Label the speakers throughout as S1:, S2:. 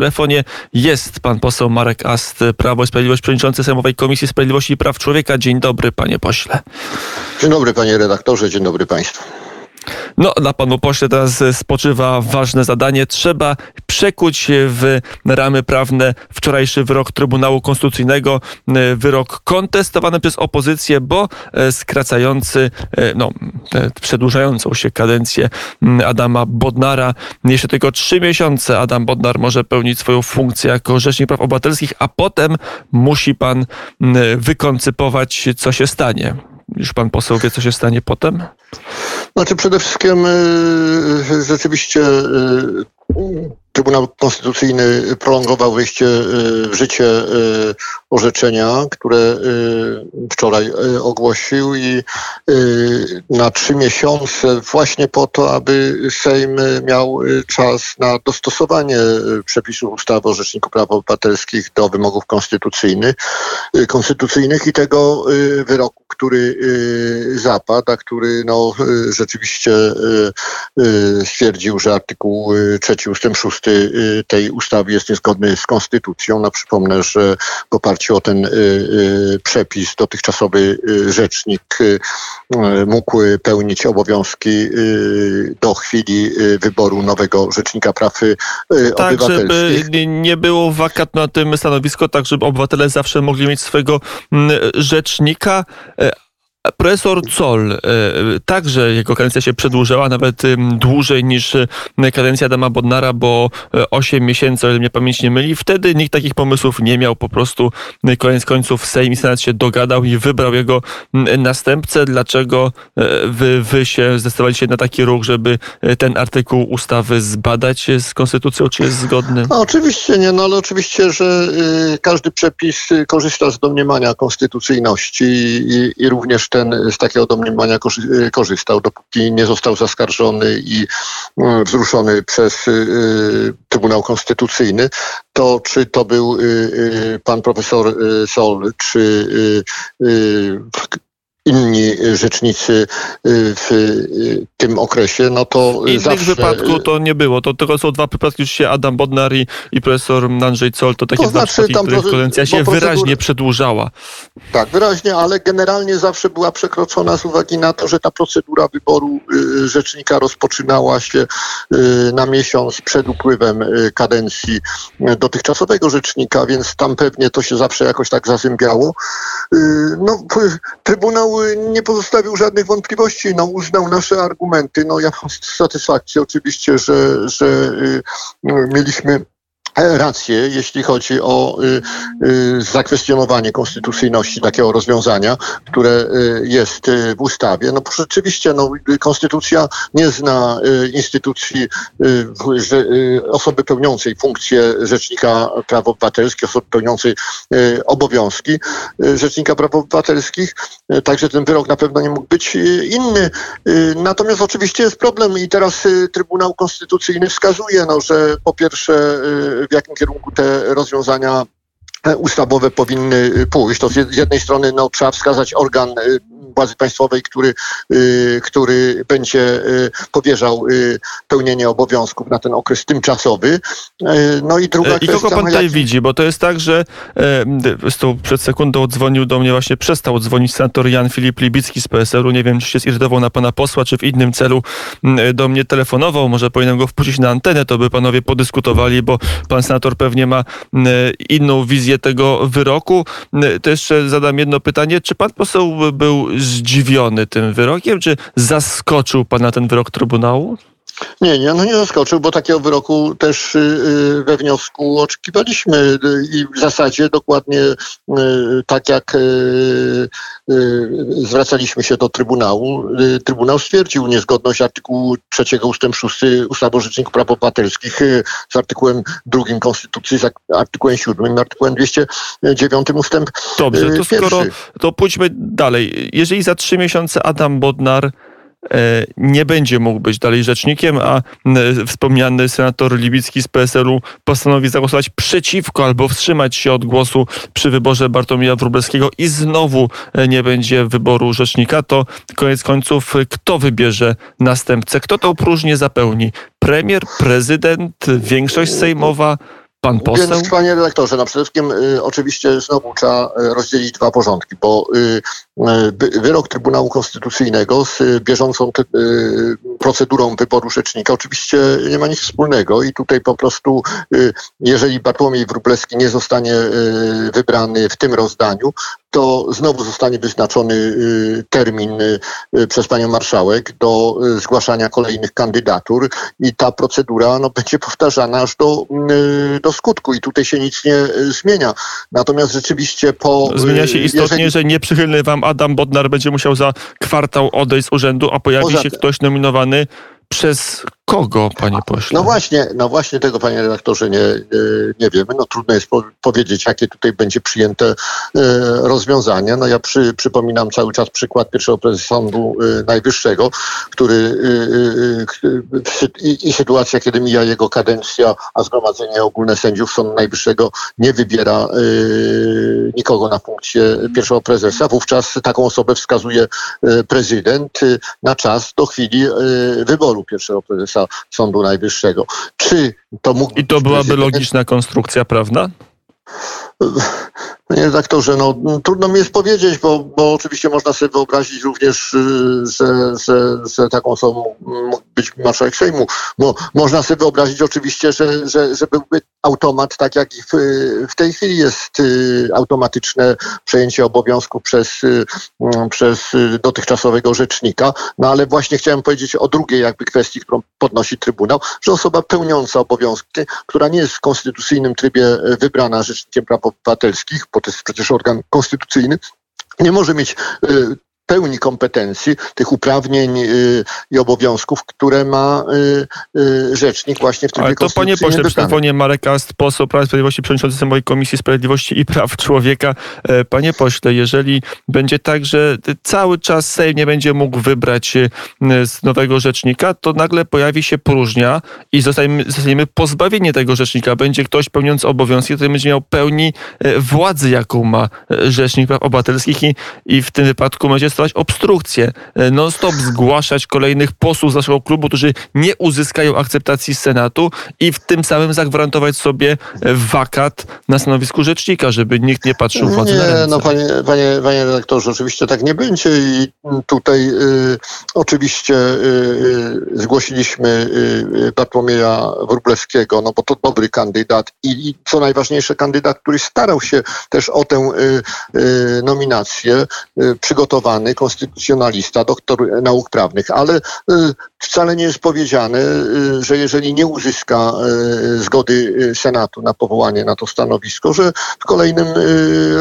S1: telefonie jest pan poseł Marek Ast, Prawo i Sprawiedliwość, przewodniczący Sejmowej Komisji Sprawiedliwości i Praw Człowieka. Dzień dobry, panie pośle.
S2: Dzień dobry, panie redaktorze, dzień dobry państwu.
S1: No, na panu pośle teraz spoczywa ważne zadanie. Trzeba przekuć w ramy prawne wczorajszy wyrok Trybunału Konstytucyjnego, e, wyrok kontestowany przez opozycję, bo e, skracający, e, no, przedłużającą się kadencję Adama Bodnara. Jeszcze tylko trzy miesiące Adam Bodnar może pełnić swoją funkcję jako Rzecznik Praw Obywatelskich, a potem musi pan wykoncypować, co się stanie. Już pan poseł wie, co się stanie potem?
S2: Znaczy przede wszystkim rzeczywiście Trybunał Konstytucyjny prolongował wejście w życie orzeczenia, które wczoraj ogłosił i na trzy miesiące właśnie po to, aby Sejm miał czas na dostosowanie przepisów ustawy o Rzeczniku Praw Obywatelskich do wymogów konstytucyjnych, konstytucyjnych i tego wyroku, który zapadł, a który no, rzeczywiście stwierdził, że artykuł 3 ustęp 6 tej ustawy jest niezgodny z konstytucją. No, przypomnę, że w oparciu o ten przepis dotychczasowy rzecznik mógł pełnić obowiązki do chwili wyboru nowego rzecznika praw
S1: tak,
S2: obywatelskich.
S1: żeby nie było wakat na tym stanowisku, tak żeby obywatele zawsze mogli mieć swojego rzecznika. Profesor Zoll, e, także jego kadencja się przedłużyła, nawet dłużej niż e, kadencja Adama Bodnara, bo 8 e, miesięcy, o ile mnie pamięć nie myli. Wtedy nikt takich pomysłów nie miał, po prostu koniec końców Sejm i Senat się dogadał i wybrał jego następcę. Dlaczego wy, wy się zdecydowaliście na taki ruch, żeby ten artykuł ustawy zbadać z konstytucją, czy jest zgodny?
S2: No, oczywiście nie, no ale oczywiście, że każdy przepis korzysta z domniemania konstytucyjności i, i również ten z takiego domniemania korzystał, dopóki nie został zaskarżony i mm, wzruszony przez y, Trybunał Konstytucyjny, to czy to był pan profesor Sol, czy inni rzecznicy y, w y, tym okresie, no to
S1: Innych
S2: zawsze...
S1: wypadku to nie było. To tylko są dwa przypadki, się Adam Bodnar i, i profesor Andrzej Zoll, to takie to dwa znaczy, przypadki, tam, których kadencja się procedur... wyraźnie przedłużała.
S2: Tak, wyraźnie, ale generalnie zawsze była przekroczona z uwagi na to, że ta procedura wyboru y, rzecznika rozpoczynała się na miesiąc przed upływem kadencji dotychczasowego rzecznika, więc tam pewnie to się zawsze jakoś tak zazębiało. No, Trybunał nie pozostawił żadnych wątpliwości, no, uznał nasze argumenty. No, ja mam satysfakcję oczywiście, że, że y, mieliśmy rację, jeśli chodzi o y, y, zakwestionowanie konstytucyjności takiego rozwiązania, które y, jest w ustawie. No rzeczywiście no, konstytucja nie zna instytucji osoby pełniącej funkcję Rzecznika Praw Obywatelskich, osoby pełniącej obowiązki Rzecznika Praw Obywatelskich, także ten wyrok na pewno nie mógł być inny. Natomiast oczywiście jest problem i teraz Trybunał Konstytucyjny wskazuje, no, że po pierwsze w jakim kierunku te rozwiązania ustawowe powinny pójść. To z jednej strony no, trzeba wskazać organ władzy państwowej, który, y, który będzie y, powierzał y, pełnienie obowiązków na ten okres tymczasowy.
S1: No i druga I kogo pan tutaj jak... widzi? Bo to jest tak, że e, przed sekundą dzwonił do mnie, właśnie przestał dzwonić senator Jan Filip Libicki z PSL-u. Nie wiem, czy się zirytował na pana posła, czy w innym celu do mnie telefonował. Może powinienem go wpuścić na antenę, to by panowie podyskutowali, bo pan senator pewnie ma inną wizję tego wyroku. To jeszcze zadam jedno pytanie. Czy pan poseł był zdziwiony tym wyrokiem, czy zaskoczył pana ten wyrok Trybunału?
S2: Nie, nie, no nie zaskoczył, bo takiego wyroku też y, y, we wniosku oczekiwaliśmy i w zasadzie dokładnie y, tak jak zwracaliśmy się do Trybunału, Trybunał stwierdził niezgodność artykułu 3 ustęp 6 ustawy o Rzeczniku Praw Obywatelskich z artykułem 2 Konstytucji, z artykułem 7 artykułem 209 ustęp
S1: Dobrze, to skoro, to pójdźmy dalej. Jeżeli za trzy miesiące Adam Bodnar nie będzie mógł być dalej rzecznikiem, a wspomniany senator Libicki z PSL-u postanowi zagłosować przeciwko albo wstrzymać się od głosu przy wyborze Bartłomieja Wróblewskiego i znowu e, nie będzie wyboru rzecznika, to koniec końców kto wybierze następcę? Kto to próżnię zapełni? Premier, prezydent, większość sejmowa? Pan poseł?
S2: Więc, panie redaktorze, no przede wszystkim y, oczywiście znowu trzeba y, rozdzielić dwa porządki, bo y, y, wyrok Trybunału Konstytucyjnego z y, bieżącą y, procedurą wyboru rzecznika oczywiście nie ma nic wspólnego i tutaj po prostu, y, jeżeli Bartłomiej Wróblewski nie zostanie y, wybrany w tym rozdaniu, to znowu zostanie wyznaczony y, termin przez panią marszałek do zgłaszania kolejnych kandydatur i ta procedura no, będzie powtarzana aż do, do skutku i tutaj się nic nie zmienia. Natomiast rzeczywiście po...
S1: Zmienia się istotnie,
S2: jeżeli-
S1: że nieprzychylny wam Adam Bodnar będzie musiał za kwartał odejść z urzędu, a pojawi
S2: Poza
S1: się ktoś nominowany przez kogo, panie pośle?
S2: No właśnie, no właśnie tego, panie redaktorze, nie, nie, wiemy. No trudno jest po, powiedzieć, jakie tutaj będzie przyjęte e, rozwiązanie. No ja przy, przypominam cały czas przykład pierwszego prezesa Sądu e, Najwyższego, który e, e, sy- i, i sytuacja, kiedy mija jego kadencja, a Zgromadzenie Ogólne Sędziów Sądu Najwyższego nie wybiera e, nikogo na funkcję pierwszego prezesa. Wówczas taką osobę wskazuje e, prezydent e, na czas do chwili e, wyboru pierwszego prezesa Sądu Najwyższego. Czy to mógł
S1: I to byłaby
S2: prezydent?
S1: logiczna konstrukcja prawna?
S2: Panie redaktorze, no trudno mi jest powiedzieć, bo, bo oczywiście można sobie wyobrazić również, y, że, że, że taką osobą mógł być marszałek Sejmu. Mo, można sobie wyobrazić oczywiście, że, że, że byłby automat, tak jak i w, w tej chwili jest y, automatyczne przejęcie obowiązków przez, y, mm, przez dotychczasowego rzecznika. No ale właśnie chciałem powiedzieć o drugiej jakby kwestii, którą podnosi Trybunał, że osoba pełniąca obowiązki, która nie jest w konstytucyjnym trybie wybrana Rzecznikiem Praw Obywatelskich, bo to jest przecież organ konstytucyjny, nie może mieć e, pełni kompetencji, tych uprawnień y, i obowiązków, które ma y, y, rzecznik właśnie w trybie
S1: Ale to panie pośle, przy telefonie Marek Ast, poseł Prawa i Sprawiedliwości, przewodniczący Sejmowej Komisji Sprawiedliwości i Praw Człowieka. E, Panie pośle, jeżeli będzie tak, że cały czas Sejm nie będzie mógł wybrać e, z nowego rzecznika, to nagle pojawi się próżnia i zostaniemy, zostaniemy pozbawieni tego rzecznika. Będzie ktoś pełniący obowiązki, który będzie miał pełni e, władzy, jaką ma Rzecznik Praw Obywatelskich i, i w tym wypadku będzie stosować obstrukcję. E, Non-stop zgłaszać kolejnych posłów z naszego klubu, którzy nie uzyskają akceptacji Senatu i w tym samym zagwarantować sobie e, wakat na stanowisku rzecznika, żeby nikt nie patrzył władzy na
S2: Nie,
S1: ręce.
S2: no panie, panie, panie redaktorze, oczywiście tak nie będzie i tutaj y, oczywiście y, y, zgłosiliśmy y, y, Bartłomieja Wróblewskiego, no bo to dobry kandydat i, i co najważniejsze kandydat, który starał się też o tę y, y, nominację, y, konstytucjonalista, doktor nauk prawnych, ale y, wcale nie jest powiedziane, y, że jeżeli nie uzyska y, zgody Senatu na powołanie na to stanowisko, że w kolejnym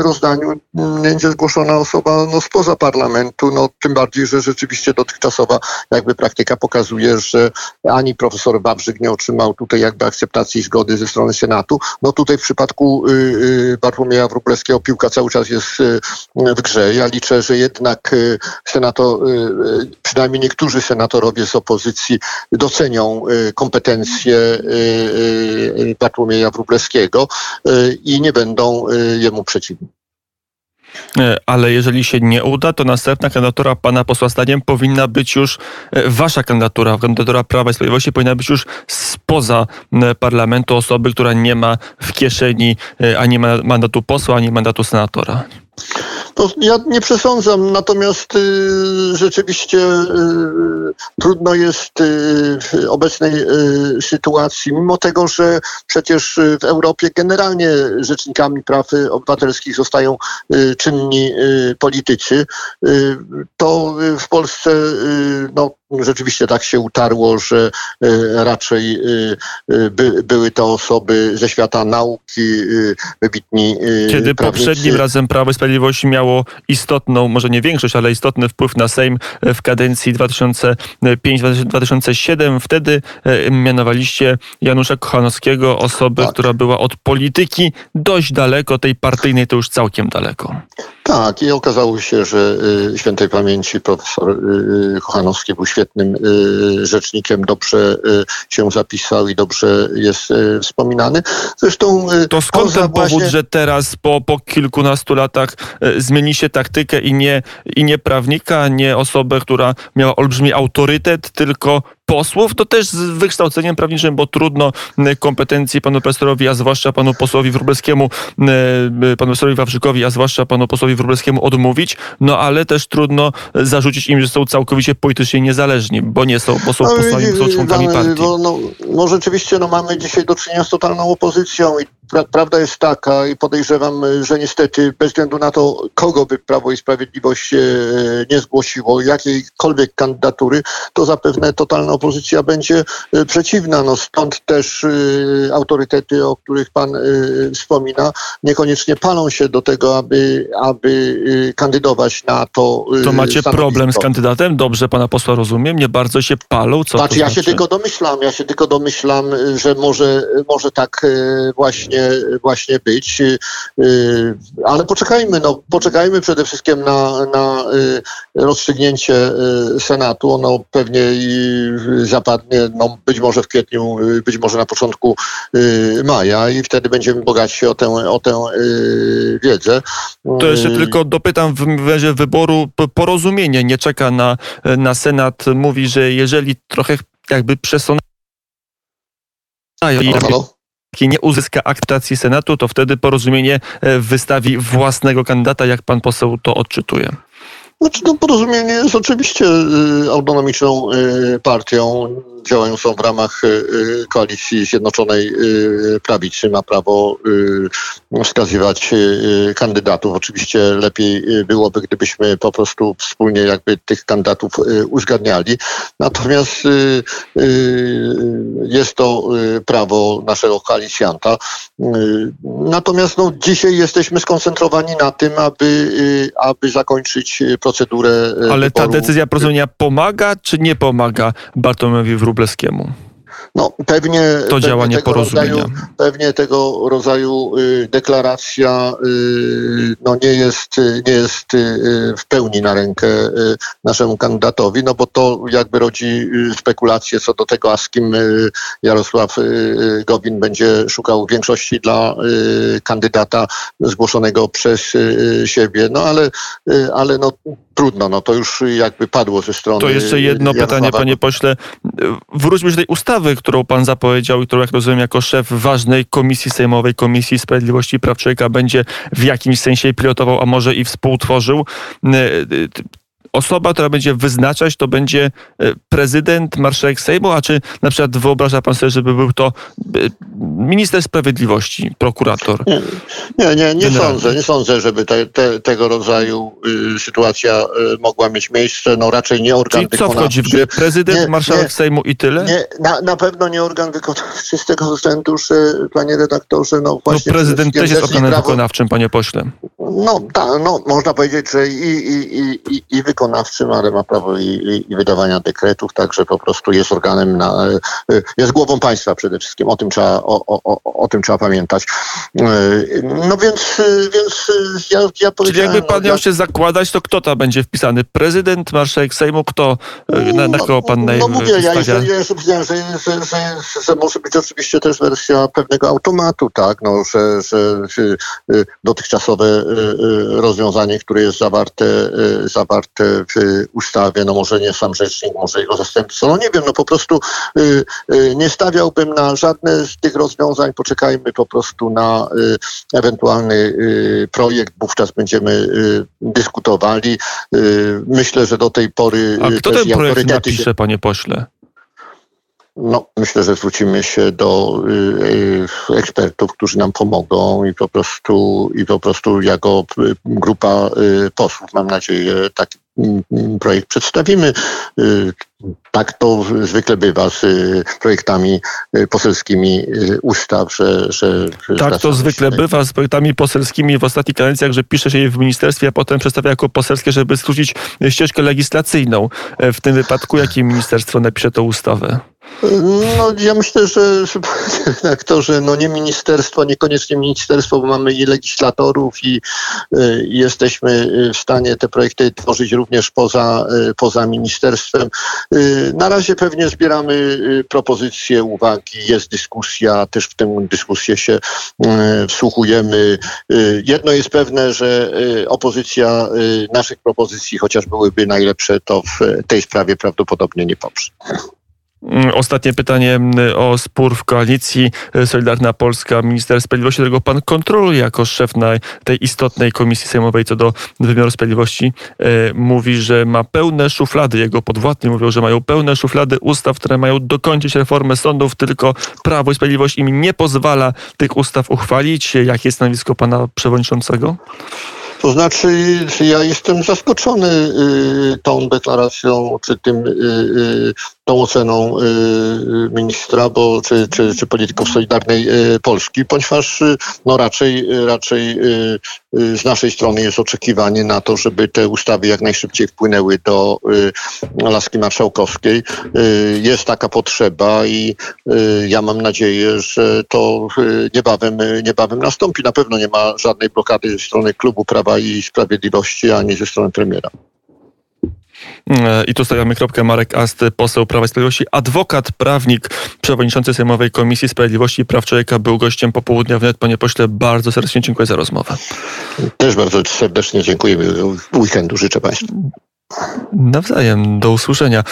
S2: rozdaniu mm, będzie zgłoszona osoba no, spoza parlamentu, no tym bardziej, że rzeczywiście dotychczasowa jakby praktyka pokazuje, że ani profesor Wawrzyk nie otrzymał tutaj jakby akceptacji zgody ze strony Senatu. No tutaj w przypadku Bartłomieja Wróblewskiego piłka cały czas jest w grze. Ja liczę, że jednak y, senator, y, y, przynajmniej niektórzy senatorowie z opozycji docenią kompetencje Bartłomieja Wróblewskiego i nie będą jemu przeciwni.
S1: E, Ale jeżeli się nie uda, to następna kandydatura pana posła zdaniem powinna być już e, wasza kandydatura, kandydatura Prawa i Sprawiedliwości powinna być już spoza e, parlamentu osoby, która nie ma w kieszeni ani ma- mandatu posła, ani mandatu senatora.
S2: No, ja nie przesądzam, natomiast y, rzeczywiście y, trudno jest y, w obecnej y, sytuacji, mimo tego, że przecież y, w Europie generalnie rzecznikami praw obywatelskich zostają y, czynni politycy, to w Polsce no, rzeczywiście tak się utarło, że raczej by, były to osoby ze świata nauki, wybitni
S1: Kiedy poprzednim razem Prawo i Sprawiedliwość miało istotną, może nie większość, ale istotny wpływ na Sejm e, w kadencji 2005-2007, wtedy e, mianowaliście Janusza Kochanowskiego, osobę,
S2: Tak.
S1: która była od polityki dość daleko, tej partyjnej to już całkiem daleko.
S2: Tak, i okazało się, że y, świętej pamięci profesor y, Kochanowski był świetnym y, rzecznikiem, dobrze y, się zapisał i dobrze jest y, wspominany. Zresztą y,
S1: To skąd ten powód,
S2: właśnie-
S1: że teraz po, po kilkunastu latach zmieni się taktykę i nie, i nie prawnika, nie osobę, która miała olbrzymi autorytet, tylko posłów, to też z wykształceniem prawniczym, bo trudno kompetencje panu profesorowi, a zwłaszcza panu posłowi Wróblewskiemu, panu profesorowi Wawrzykowi, a zwłaszcza panu posłowi Wróblewskiemu odmówić, no ale też trudno zarzucić im, że są całkowicie politycznie niezależni, bo nie są, bo są no, posłami, są członkami partii. Bo,
S2: no, no rzeczywiście no, mamy dzisiaj do czynienia z totalną opozycją i prawda jest taka i podejrzewam, że niestety bez względu na to, kogo by Prawo i Sprawiedliwość nie zgłosiło, jakiejkolwiek kandydatury, to zapewne totalna opozycja będzie e, przeciwna. No stąd też e, autorytety, o których pan wspomina, niekoniecznie palą się do tego, aby, aby kandydować na to.
S1: To macie problem z kandydatem? Dobrze pana posła rozumiem. Nie bardzo się palą. Co
S2: znaczy, ja się znaczy? tylko domyślam, ja się tylko domyślam, że może, może tak właśnie właśnie, być. Y, y, ale poczekajmy, no, poczekajmy przede wszystkim na, na y, rozstrzygnięcie Senatu. Ono pewnie zapadnie, no, być może w kwietniu, być może na początku maja i wtedy będziemy bogaci o tę, o tę wiedzę.
S1: To jeszcze tylko dopytam w razie wyboru porozumienie nie czeka na, na Senat. Mówi, że jeżeli trochę jakby przesądzają nie uzyska akceptacji Senatu, to wtedy porozumienie e, wystawi własnego kandydata, jak pan poseł to odczytuje.
S2: Znaczy, to porozumienie jest oczywiście y, autonomiczną y, partią działającą w ramach y, koalicji Zjednoczonej Prawicy. Ma prawo wskazywać kandydatów. Oczywiście lepiej byłoby, gdybyśmy po prostu wspólnie jakby tych kandydatów uzgadniali. Natomiast jest to prawo naszego koalicjanta. Natomiast no, dzisiaj jesteśmy skoncentrowani na tym, aby, aby zakończyć procedurę.
S1: Ale ta decyzja porozumienia pomaga czy nie pomaga Bartłomiejowi
S2: No, pewnie
S1: to pewnie działanie porozumienia.
S2: Rodzaju, pewnie tego rodzaju y, deklaracja y, no, nie, jest, nie jest y, w pełni na rękę y, naszemu kandydatowi, no bo to jakby rodzi y, spekulacje co do tego, a z kim y, Jarosław Gowin będzie szukał większości dla kandydata zgłoszonego przez siebie. No ale, ale no, trudno, no to już jakby padło ze strony.
S1: To jeszcze jedno pytanie, panie pośle. Wróćmy do tej ustawy, którą pan zapowiedział i którą, jak rozumiem, jako szef ważnej komisji sejmowej, Komisji Sprawiedliwości i Praw Człowieka będzie w jakimś sensie pilotował, a może i współtworzył osoba, która będzie wyznaczać, to będzie e, prezydent, marszałek Sejmu, a czy na przykład wyobraża pan sobie, żeby był to e, minister sprawiedliwości, prokurator?
S2: Nie, nie, nie, nie sądzę, nie sądzę, żeby te, te, tego rodzaju y, sytuacja y, mogła mieć miejsce. No raczej nie organ
S1: Czyli co wchodzi w grę? Prezydent, nie, marszałek nie, Sejmu i tyle?
S2: Nie, na, na pewno nie organ wykonawczy z tego względu, że panie redaktorze, no, no właśnie...
S1: No prezydent też jest organem prawo... wykonawczym, panie pośle.
S2: No, ta, no można powiedzieć, że i, i, i, i, i wykonawczym, ale ma prawo i, i, wydawania dekretów, także po prostu jest organem, na, e, jest głową państwa przede wszystkim. O tym trzeba, o, o, o tym trzeba pamiętać. E, no więc, więc ja, ja
S1: Czyli jakby pan miał się zakładać, to kto tam będzie wpisany? Prezydent, marszałek Sejmu, kto, e, na, na kogo pan
S2: naj... No mówię, ja, ja, ja jeszcze że, że, że, że, może być oczywiście też wersja pewnego automatu, tak, no, że, że, że dotychczasowe rozwiązanie, które jest zawarte, zawarte w ustawie, no może nie sam rzecznik, może jego zastępca, no nie wiem, no po prostu y, y, nie stawiałbym na żadne z tych rozwiązań, poczekajmy po prostu na y, ewentualny projekt, wówczas będziemy dyskutowali. Myślę, że do tej pory...
S1: A kto ten projekt napisze, panie pośle?
S2: No, myślę, że zwrócimy się do y, y, ekspertów, którzy nam pomogą i po prostu, i po prostu jako grupa y, posłów, mam nadzieję, taki mm, projekt przedstawimy. Y, tak to zwykle bywa z y, projektami y, poselskimi ustaw, że. że
S1: tak to zwykle się... bywa z projektami poselskimi w ostatnich kadencjach, że pisze się je w ministerstwie, a potem przedstawia jako poselskie, żeby skrócić ścieżkę legislacyjną. W tym wypadku, jakie ministerstwo napisze tę ustawę?
S2: No, ja myślę, że aktorzy, no nie ministerstwo, niekoniecznie ministerstwo, bo mamy i legislatorów i, y, i jesteśmy w stanie te projekty tworzyć również poza, y, poza ministerstwem. Y, na razie pewnie zbieramy propozycje, uwagi, jest dyskusja, też w tę dyskusję się wsłuchujemy. Jedno jest pewne, że opozycja naszych propozycji, chociaż byłyby najlepsze, to w tej sprawie prawdopodobnie nie poprze.
S1: Mm, Ostatnie pytanie mm, o spór w koalicji e, Solidarna Polska, minister sprawiedliwości, którego pan kontroluje jako szef tej istotnej komisji sejmowej co do wymiaru sprawiedliwości, e, mówi, że ma pełne szuflady. Jego podwładni mówią, że mają pełne szuflady ustaw, które mają dokończyć reformę sądów, tylko Prawo i Sprawiedliwość im nie pozwala tych ustaw uchwalić. Jakie jest stanowisko pana przewodniczącego?
S2: To znaczy, ja jestem zaskoczony y, tą deklaracją, czy tym, y, y, tą oceną ministra, bo, czy, czy, czy polityków Solidarnej Polski, ponieważ no raczej, raczej z naszej strony jest oczekiwanie na to, żeby te ustawy jak najszybciej wpłynęły do y, laski marszałkowskiej. Y, Jest taka potrzeba i y, ja mam nadzieję, że to y, niebawem, y, niebawem nastąpi. Na pewno nie ma żadnej blokady ze strony klubu Prawa i Sprawiedliwości, ani ze strony premiera.
S1: E, I tu stawiamy kropkę. Marek Ast, poseł Prawa i Sprawiedliwości, adwokat, prawnik, przewodniczący Sejmowej Komisji Sprawiedliwości i Praw Człowieka, był gościem popołudnia wnet. Panie pośle, bardzo serdecznie dziękuję za rozmowę.
S2: Też bardzo serdecznie dziękuję. Weekendu życzę Państwu.
S1: Nawzajem, do usłyszenia.